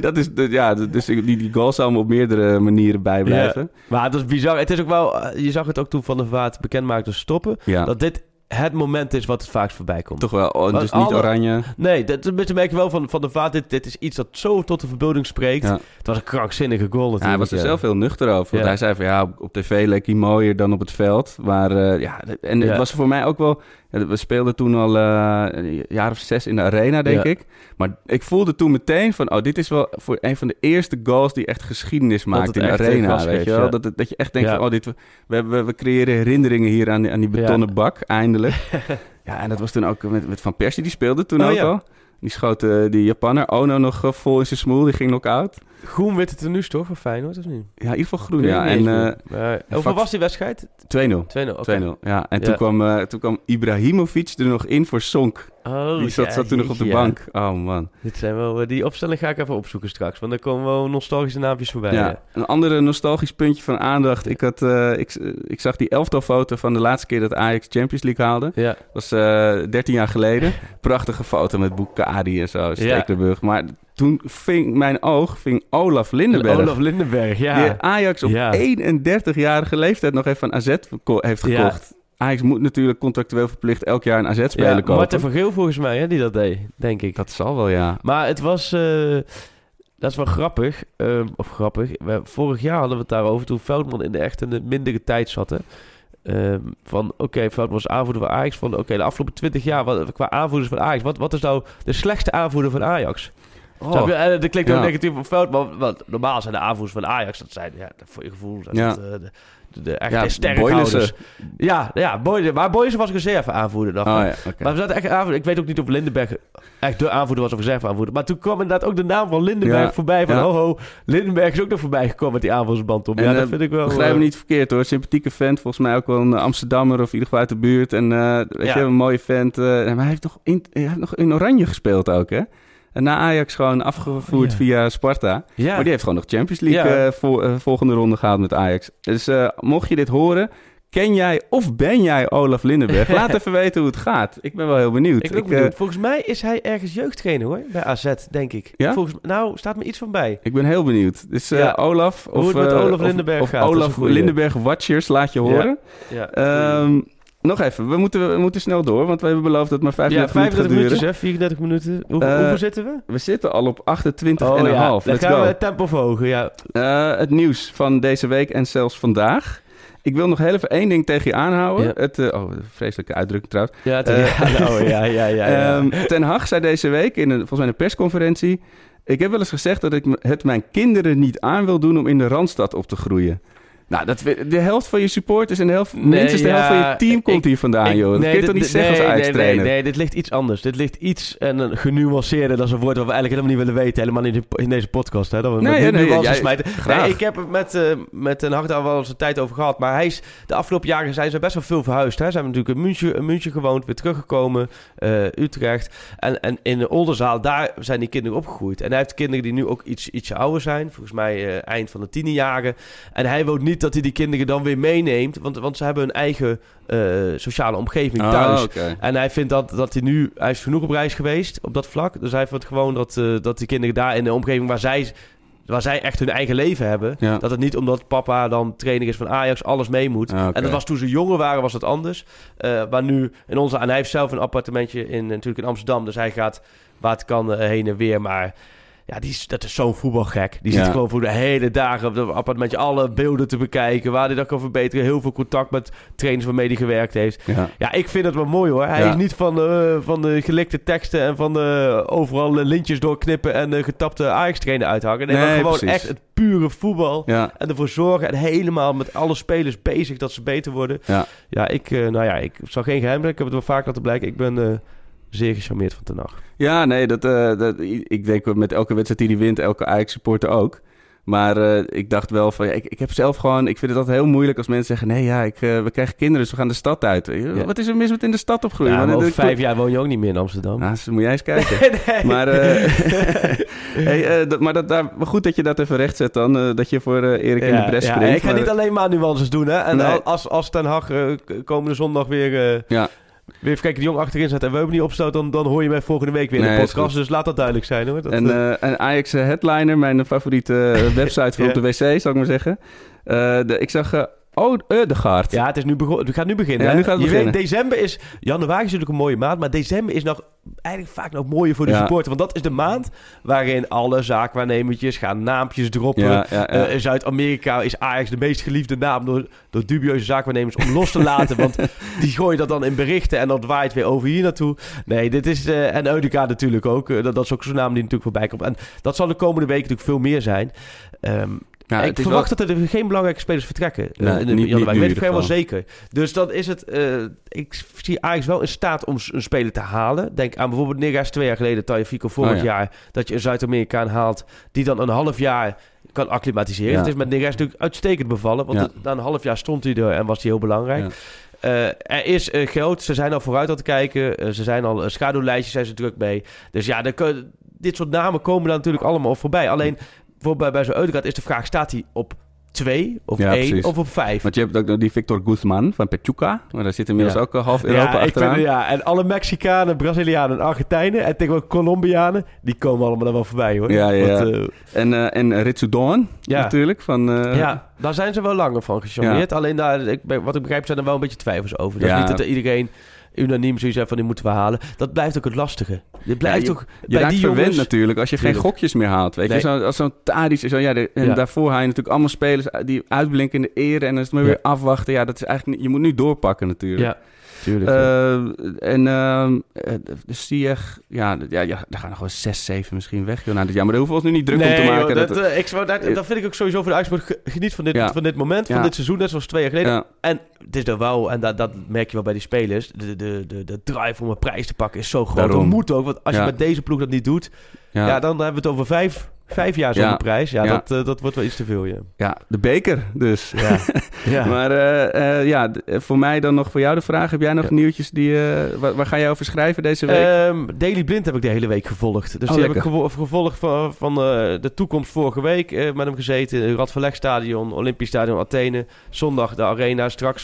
dat is, dat- ja, dus die, die goal zal me op meerdere manieren bijblijven. Maar dat is bizar. Het is ook wel, eh, je zag het ook toen Van der Vaart bekend maakte stoppen. Ja. Dat dit het moment is wat het vaakst voorbij komt. Toch wel, oh, dus niet alle- oranje. Nee, dat, dat merk je wel van, van der Vaart. Dit, dit is iets dat zo tot de verbeelding spreekt. Ja. Het was een krankzinnige goal natuurlijk. Ja, hij was er zelf heel nuchter over. Want Ja. hij zei van ja, op, tv leek hij mooier dan op het veld. Maar eh, ja, en het was voor mij ook wel... we speelden toen al eh, een jaar of zes in de arena, denk Ja. ik. Maar ik voelde toen meteen van... oh, dit is wel voor een van de eerste goals die echt geschiedenis maakt in de arena. Weet geeft, je wel? ja. Dat, dat je echt denkt Ja. van... oh, dit, we, we, we creëren herinneringen hier aan, die- aan die betonnen bak, eindelijk. ja, en dat was toen ook met, met Van Persie, die speelde toen Oh, ook ja. al. Die schoot eh, die Japanner Ono nog eh, vol in zijn smoel. Die ging knock-out. Groen wit het er nu toch voor Feyenoord, of niet? Ja, in ieder geval groen, ja. En. Maar hoeveel was die wedstrijd? 2-0. 2-0. oké. 2-0, ja. En Ja. Toen, kwam, toen kwam Ibrahimovic er nog in voor Sonk. Oh, die zat, ja, zat toen nog op de ja. bank. Oh man. Dit zijn wel, eh, die opstelling ga ik even opzoeken straks. Want dan komen wel nostalgische naampjes voorbij. Ja. Een andere nostalgisch puntje van aandacht. Ik, had, eh, ik, ik zag die elftalfoto van de laatste keer dat Ajax Champions League haalde. Ja. Dat was eh 13 jaar geleden. Prachtige foto met Bukadi en zo, Stekelenburg. Maar toen ving mijn oog ving Olaf Lindenberg. Olaf Lindenberg, ja. Die Ajax op Ja. 31-jarige leeftijd nog even van AZ heeft Ja. gekocht. Ajax moet natuurlijk contractueel verplicht elk jaar een AZ-speler Ja, kopen. Marten van Geel volgens mij, hè, die dat deed, denk ik. Dat zal wel, ja. Maar het was... eh, dat is wel grappig. ehm, of grappig. We, vorig jaar hadden we het daarover toen Veldman in de echt een mindere tijd zat. hè. Ehm, van oké, Veldman was aanvoerder van Ajax. Van oké, de afgelopen 20 jaar wat, qua aanvoerders van Ajax. Wat, wat is nou de slechtste aanvoerder van Ajax? Je? En dat klinkt ook Ja. negatief voor Veldman. Want normaal zijn de aanvoerders van Ajax, dat zijn ja, voor je gevoel, dat Ja. eh, de, de, echte Ja, sterrenhouders. Ja, ja Boylissen. maar Boylissen was reserve aanvoerder. Dacht Oh ja. Maar we zaten echt aanvoerder. Ik weet ook niet of Lindenberg echt de aanvoerder was of reserve aanvoerder. Maar toen kwam inderdaad ook de naam van Lindenberg Ja, voorbij. Van ho ho, Lindenberg is ook nog voorbij gekomen met die aanvoerdersband op. En, ja, eh, dat vind ik wel... Begrijp me eh, niet verkeerd hoor. Sympathieke vent. Volgens mij ook wel een Amsterdammer of in ieder geval uit de buurt. En eh, weet je, een mooie vent. eh, maar hij heeft, nog in, hij heeft nog in Oranje gespeeld ook hè. En na Ajax gewoon afgevoerd Ja. via Sparta. Ja. Maar die heeft gewoon nog Champions League Ja. eh, vol- eh, volgende ronde gehaald met Ajax. Dus eh, mocht je dit horen... Ken jij of ben jij Olaf Lindenberg? Laat even weten hoe het gaat. Ik ben wel heel benieuwd. ik ben ook benieuwd. Volgens mij is hij ergens jeugdtrainer hoor, bij AZ, denk ik. Ja? Volgens, nou, staat me iets van bij. Ik ben heel benieuwd. Dus Ja. Olaf Hoe of, het met Olaf Lindenberg of gaat, Olaf. Lindenberg Watchers, laat je horen. Ja, Ehm, nog even, we moeten, we moeten snel door, want we hebben beloofd dat maar ja 35 35 minuten gaat duren. hè, 34 minuten. Hoe, hoeveel zitten we? We zitten al op 28 Oh en een ja, half. dan Let's gaan go. we het tempo verhogen, ja. Eh, het nieuws van deze week en zelfs vandaag. Ik wil nog heel even één ding tegen je aanhouden. Ja. Het, eh, oh, vreselijke uitdrukking trouwens. Ja, Eh, ja, nou, ja, ja, ja, ja. Ehm, Ten Hag zei deze week in een, volgens mij een persconferentie... Ik heb wel eens gezegd dat ik het mijn kinderen niet aan wil doen om in de Randstad op te groeien. Nou, dat, de helft van je supporters en de helft, minstens de helft van je team komt ik- hier vandaan, ik- joh. Dat nee, kun je toch niet zeggen nee, als nee, Ajax-trainer? Nee, nee, dit ligt iets anders. Dit ligt iets en een genuanceerder. Dat is een woord wat we eigenlijk helemaal niet willen weten. Helemaal niet in, in deze podcast. Hè, dat we Nee, jij- smijten. Nee, ik heb het met, eh met een hart al wel eens een tijd over gehad. Maar hij is, de afgelopen jaren zijn ze best wel veel verhuisd. Hè. Ze hebben natuurlijk in München, in München gewoond. Weer teruggekomen. eh, Utrecht. En, en in de Oldenzaal, daar zijn die kinderen opgegroeid. En hij heeft kinderen die nu ook iets, ietsje ouder zijn. Volgens mij eh, eind van de tienerjaren. En hij wil niet dat hij die kinderen dan weer meeneemt. Want, want ze hebben hun eigen eh, sociale omgeving Oh, thuis. En hij vindt dat, dat hij nu... Hij is genoeg op reis geweest op dat vlak. Dus hij vindt gewoon dat, eh, dat die kinderen daar in de omgeving waar zij... Waar zij echt hun eigen leven hebben. Ja. Dat het niet omdat papa dan trainer is van Ajax alles mee moet. Ah. En dat was toen ze jonger waren, was dat anders. Eh, maar nu in onze... En hij heeft zelf een appartementje in, natuurlijk in Amsterdam. Dus hij gaat waar het kan heen en weer. Maar Ja, die is, dat is zo'n voetbalgek. Die zit Ja. gewoon voor de hele dagen op het appartementje alle beelden te bekijken. Waar hij dat kan verbeteren. Heel veel contact met trainers waarmee hij gewerkt heeft. Ja. Ja, ik vind het wel mooi hoor. Hij Ja. is niet van, eh, van de gelikte teksten en van de overal eh, lintjes doorknippen en de getapte Ajax-trainer uithangen. Nee, maar Nee, gewoon precies. echt het pure voetbal. Ja. En ervoor zorgen en helemaal met alle spelers bezig dat ze beter worden. Ja. Ja, ik, eh, nou ja, ik zal geen geheim. Ik heb het wel vaak laten blijken. Ik ben zeer gecharmeerd van Ten Hag. Ja, nee, dat, eh, dat, ik denk met elke wedstrijd die hij wint, elke Ajax-supporter ook. Maar eh, ik dacht wel van, ja, ik, ik heb zelf gewoon, ik vind het altijd heel moeilijk als mensen zeggen, nee ja, ik, eh, we krijgen kinderen, dus we gaan de stad uit. Ja. Wat is er mis met in de stad opgroeien? Ja, Maar over vijf jaar woon je ook niet meer in Amsterdam. Nou, dus moet jij eens kijken. Nee. Maar, hey, dat, maar dat, daar, maar goed dat je dat even recht zet dan, dat je voor Erik in de bres ja, springt. ik ga maar- niet alleen maar nuances doen, hè. En Nee. als, als Ten Hag komende zondag weer... Weer even kijken, de jong achterin zet en we hebben niet opstoot, dan, dan hoor je mij volgende week weer in Nee, de podcast. Dus laat dat duidelijk zijn hoor. Dat, En, eh, en Ajax eh, Headliner, mijn favoriete website voor Ja. op de wc, zal ik maar zeggen. De, ik zag, oh, Eudegaard. ja, het, is nu begon, het gaat nu beginnen. Ja, nu gaat het je beginnen. weet, december is... Januari is natuurlijk een mooie maand, maar december is nog eigenlijk vaak nog mooier voor de Ja. supporter. Want dat is de maand waarin alle zaakwaarnemertjes gaan naampjes droppen. Ja, ja, ja. Eh, Zuid-Amerika is Ajax de meest geliefde naam door, door dubieuze zaakwaarnemers om los te laten. want die gooien dat dan in berichten en dat waait weer over hier naartoe. Nee, dit is... eh, en Eudeka natuurlijk ook. Eh, dat, dat is ook zo'n naam die natuurlijk voorbij komt. En dat zal de komende weken natuurlijk veel meer zijn. Ehm, Ja, ik verwacht wel- dat er geen belangrijke spelers vertrekken. eh, Nee, in de niet- niet Weet ik helemaal zeker. Dus dan is het... eh, ik zie Ajax wel in staat om een speler te halen. Denk aan bijvoorbeeld Negas twee jaar geleden. Tajafico vorig Oh, ja. jaar. Dat je een Zuid-Amerikaan haalt die dan een half jaar kan acclimatiseren. Ja. Het is met Negas natuurlijk uitstekend bevallen. Want Ja. het- na een half jaar stond hij er en was hij heel belangrijk. Ja. Eh, er is eh, geld. Ze zijn al vooruit aan het kijken. Eh, ze zijn al schaduwlijstjes zijn ze druk mee. Dus ja, dit soort namen komen daar natuurlijk allemaal op voorbij. Alleen bij, bij zo'n Eudegaard is de vraag... staat hij op 2 of Ja, 1 precies. of op 5? Want je hebt ook nog die Victor Guzman van Pechuca. Maar daar zit inmiddels Ja. ook half Europa ja, ik achteraan. vind, ja, en alle Mexicanen, Brazilianen en Argentijnen... en tegenwoordig Colombianen... die komen allemaal er wel voorbij, hoor. Ja, ja. Want, eh, En, eh en Ritsu Doan Ja. natuurlijk. Van, eh, ja, daar zijn ze wel langer van gecharmeerd. Alleen daar, ik, wat ik begrijp, zijn er wel een beetje twijfels over. Is niet dat er iedereen unaniem zoiets heeft van die moeten we halen. Dat blijft ook het lastige. Dit blijft Ja, je- toch Je bij raakt die verwend jongens... natuurlijk als je geen gokjes meer haalt. Weet Nee. je, zo, als zo'n Tadic en zo. Ja, de- en Ja. daarvoor haal je natuurlijk allemaal spelers die uitblinken in de ere. En dan is het maar weer afwachten. Ja, dat is eigenlijk niet, je moet nu doorpakken natuurlijk. Ja, tuurlijk. Eh, en ehm eh, de Sieg, ja, d- ja, ja, daar gaan nog wel 6, 7 misschien weg. Joh. Nou, ja, maar daar hoeven we ons nu niet druk om te joh, maken. dat, dat, eh, ik, zou- dat, dat vind ik ook sowieso voor de Ajax. Ge- Geniet van dit, Ja. van dit moment, van Ja. dit seizoen, net zoals twee jaar geleden. ja, En het is er wel, en dat, dat merk je wel bij die spelers, de, de, de, de drive om een prijs te pakken is zo groot. Daarom. Dat moet ook, want als Ja. je met deze ploeg dat niet doet, ja. ja, dan hebben we het over vijf, vijf jaar zonder Ja. prijs. Ja, Ja. Dat, eh, dat wordt wel iets te veel, ja. ja, de beker dus. Ja, ja. Maar eh, eh, ja, voor mij dan nog voor jou de vraag. Heb jij nog nieuwtjes die... waar, waar ga jij over schrijven deze week? Ehm, Daily Blind heb ik de hele week gevolgd. Dus Oh, die heb ik gevo- gevolgd van, van de toekomst vorige week met hem gezeten. Het Radverlegstadion, Olympisch Stadion Athene. Zondag de arena. Straks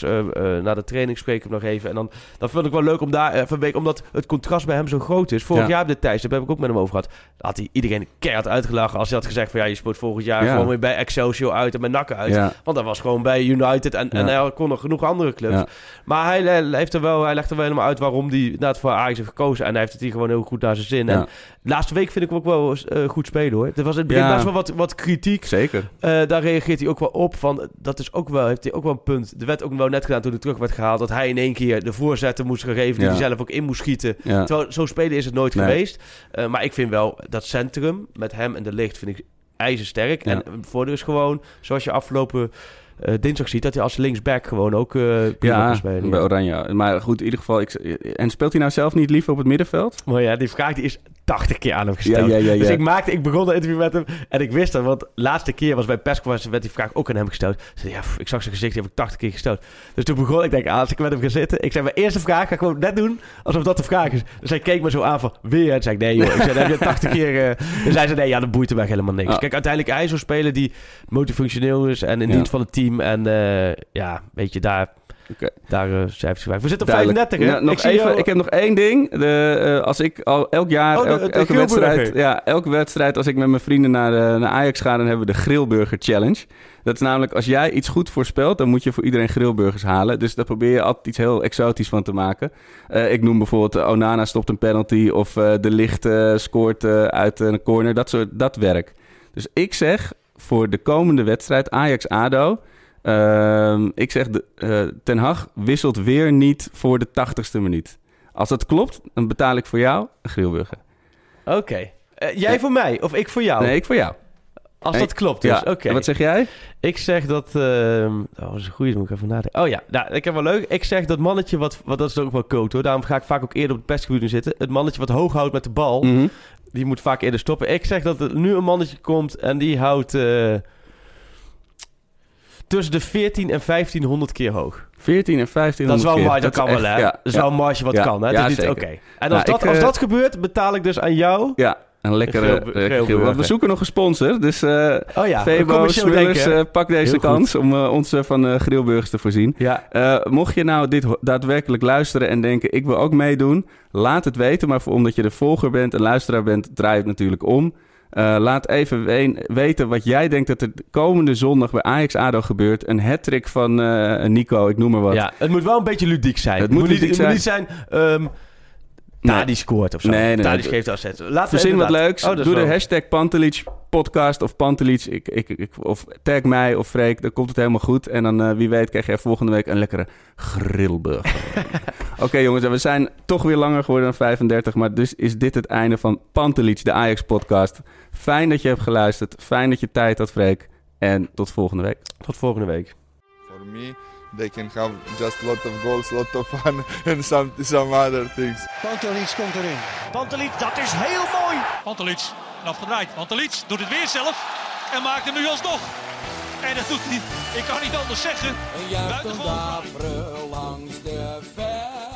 na de training spreek ik hem nog even. En dan dat vond ik wel leuk om daar even week... Omdat het contrast bij hem zo groot is. Vorig Ja. jaar op dit tijdstip heb ik ook met hem over gehad. Had hij iedereen keihard uitgelachen als hij had gezegd van... Ja, je speelt volgend jaar Ja. gewoon weer bij Excelsior uit en met nakken uit. Want hij was gewoon bij United en, en hij kon nog genoeg andere clubs. Maar hij, hij, heeft er wel, hij legt er wel helemaal uit waarom hij inderdaad voor Ajax heeft gekozen. En hij heeft het hier gewoon heel goed naar zijn zin. En de laatste week vind ik hem ook wel eh, goed spelen hoor. Er was in het begin best wel wat, wat kritiek. zeker. Eh, daar reageert hij ook wel op. Van, dat is ook wel, heeft hij ook wel een punt. Er werd ook wel net gedaan toen hij terug werd gehaald. Dat hij in één keer de voorzetten moest geven. Die hij zelf ook in moest schieten. Terwijl zo spelen is het nooit Nee. geweest. Eh, maar ik vind wel dat centrum met hem en de licht vind ik ijzersterk. Ja. En het voordeel is gewoon, zoals je afgelopen eh, dinsdag ziet, dat hij als linksback gewoon ook eh prima Ja, kan spelen. bij. Oranje. Maar goed, in ieder geval... Ik, en speelt hij nou zelf niet liever op het middenveld? Maar ja, die vraag die is 80 keer aan hem gesteld. Ja, ja, ja, ja. Dus ik maakte, ik begon een interview met hem en ik wist dat, want de laatste keer was bij persconferentie werd die vraag ook aan hem gesteld. Zei, ja, pff, ik zag zijn gezicht, die heb ik 80 keer gesteld. Dus toen begon ik, denk, ah, als ik met hem ga zitten, ik zei, mijn eerste vraag ga ik gewoon net doen alsof dat de vraag is. Dus hij keek me zo aan van, weer? En zei ik, nee joh, ik zei, dan heb je 80 keer... eh Dus hij zei, nee, ja, dat boeit hem echt helemaal niks. Ah. Kijk, uiteindelijk hij is zo'n speler die multifunctioneel is en in dienst van het team en eh, ja, weet je, daar... Daar uh, cijfers bij. We zitten op Duidelijk. 35, hè? Nou, nog ik, even, jou- ik heb nog één ding. De, eh, als ik al elk jaar, Oh, de- elk- de elke wedstrijd, ja, elke wedstrijd, als ik met mijn vrienden naar, eh, naar Ajax ga, dan hebben we de Grillburger Challenge. Dat is namelijk, als jij iets goed voorspelt, dan moet je voor iedereen grillburgers halen. Dus daar probeer je altijd iets heel exotisch van te maken. Ik noem bijvoorbeeld, Onana stopt een penalty of De Licht scoort uit een corner. Dat soort, dat werk. Dus ik zeg voor de komende wedstrijd Ajax-ADO... Ehm, ik zeg, de, eh, Ten Hag wisselt weer niet voor de tachtigste minuut. Als dat klopt, dan betaal ik voor jou een grillburger. Oké. Eh, jij voor mij of ik voor jou? Nee, ik voor jou. Als Nee, dat klopt dus, ja. oké. En wat zeg jij? Ik zeg dat... ehm, oh, dat is een goeie, daar moet ik even nadenken. Oh ja, nou, ik heb wel leuk. Ik zeg dat mannetje wat... wat dat is ook wel code hoor. Daarom ga ik vaak ook eerder op het pestgebied zitten. Het mannetje wat hoog houdt met de bal... Mhm. die moet vaak eerder stoppen. Ik zeg dat er nu een mannetje komt en die houdt... eh, tussen de 14 en 1500 keer hoog. 14 en 15 Dat is wel een keer. marge, dat kan is wel hè? ja, dat is ja. wel een marge wat Ja, kan hè? Ja. Oké. En als, Ja, dat, ik, als eh, dat gebeurt, betaal ik dus aan jou... Ja, een lekkere. Want we zoeken nog een sponsor. Dus eh Oh ja, Febo, eh, pak deze Heel goed. kans om ons van grillburgers te voorzien. Ja. Mocht je nou dit daadwerkelijk luisteren en denken... ik wil ook meedoen, laat het weten. Maar voor, omdat je de volger bent en luisteraar bent, draai het natuurlijk om. Eh, laat even we- weten wat jij denkt dat er de komende zondag bij Ajax-ADO gebeurt. Een hat van eh, Nico, ik noem maar wat. Ja, het moet wel een beetje ludiek zijn. Het moet niet, ludiek het moet niet zijn... ehm Nee. Tadi scoort of zo. Nee, nee, geeft assets. Laten we Verzin wat leuks. Oh, Doe de hashtag Pantelic podcast of Pantelic. Ik, ik, ik, of tag mij of Freek. Dan komt het helemaal goed. En dan eh, wie weet krijg je volgende week een lekkere grillburger. Oké jongens, en we zijn toch weer langer geworden dan 35. Maar dus is dit het einde van Pantelic, de Ajax podcast. Fijn dat je hebt geluisterd. Fijn dat je tijd had, Freek. En tot volgende week. Tot volgende week. For me, they can have just lot of goals, lot of fun, and some some other things. Pantelic komt erin. Pantelic, dat is heel mooi. Pantelic, afgedraaid. Pantelic doet het weer zelf en maakt hem nu alsnog. En dat doet hij, ik kan niet anders zeggen. Een daveren langs de velden.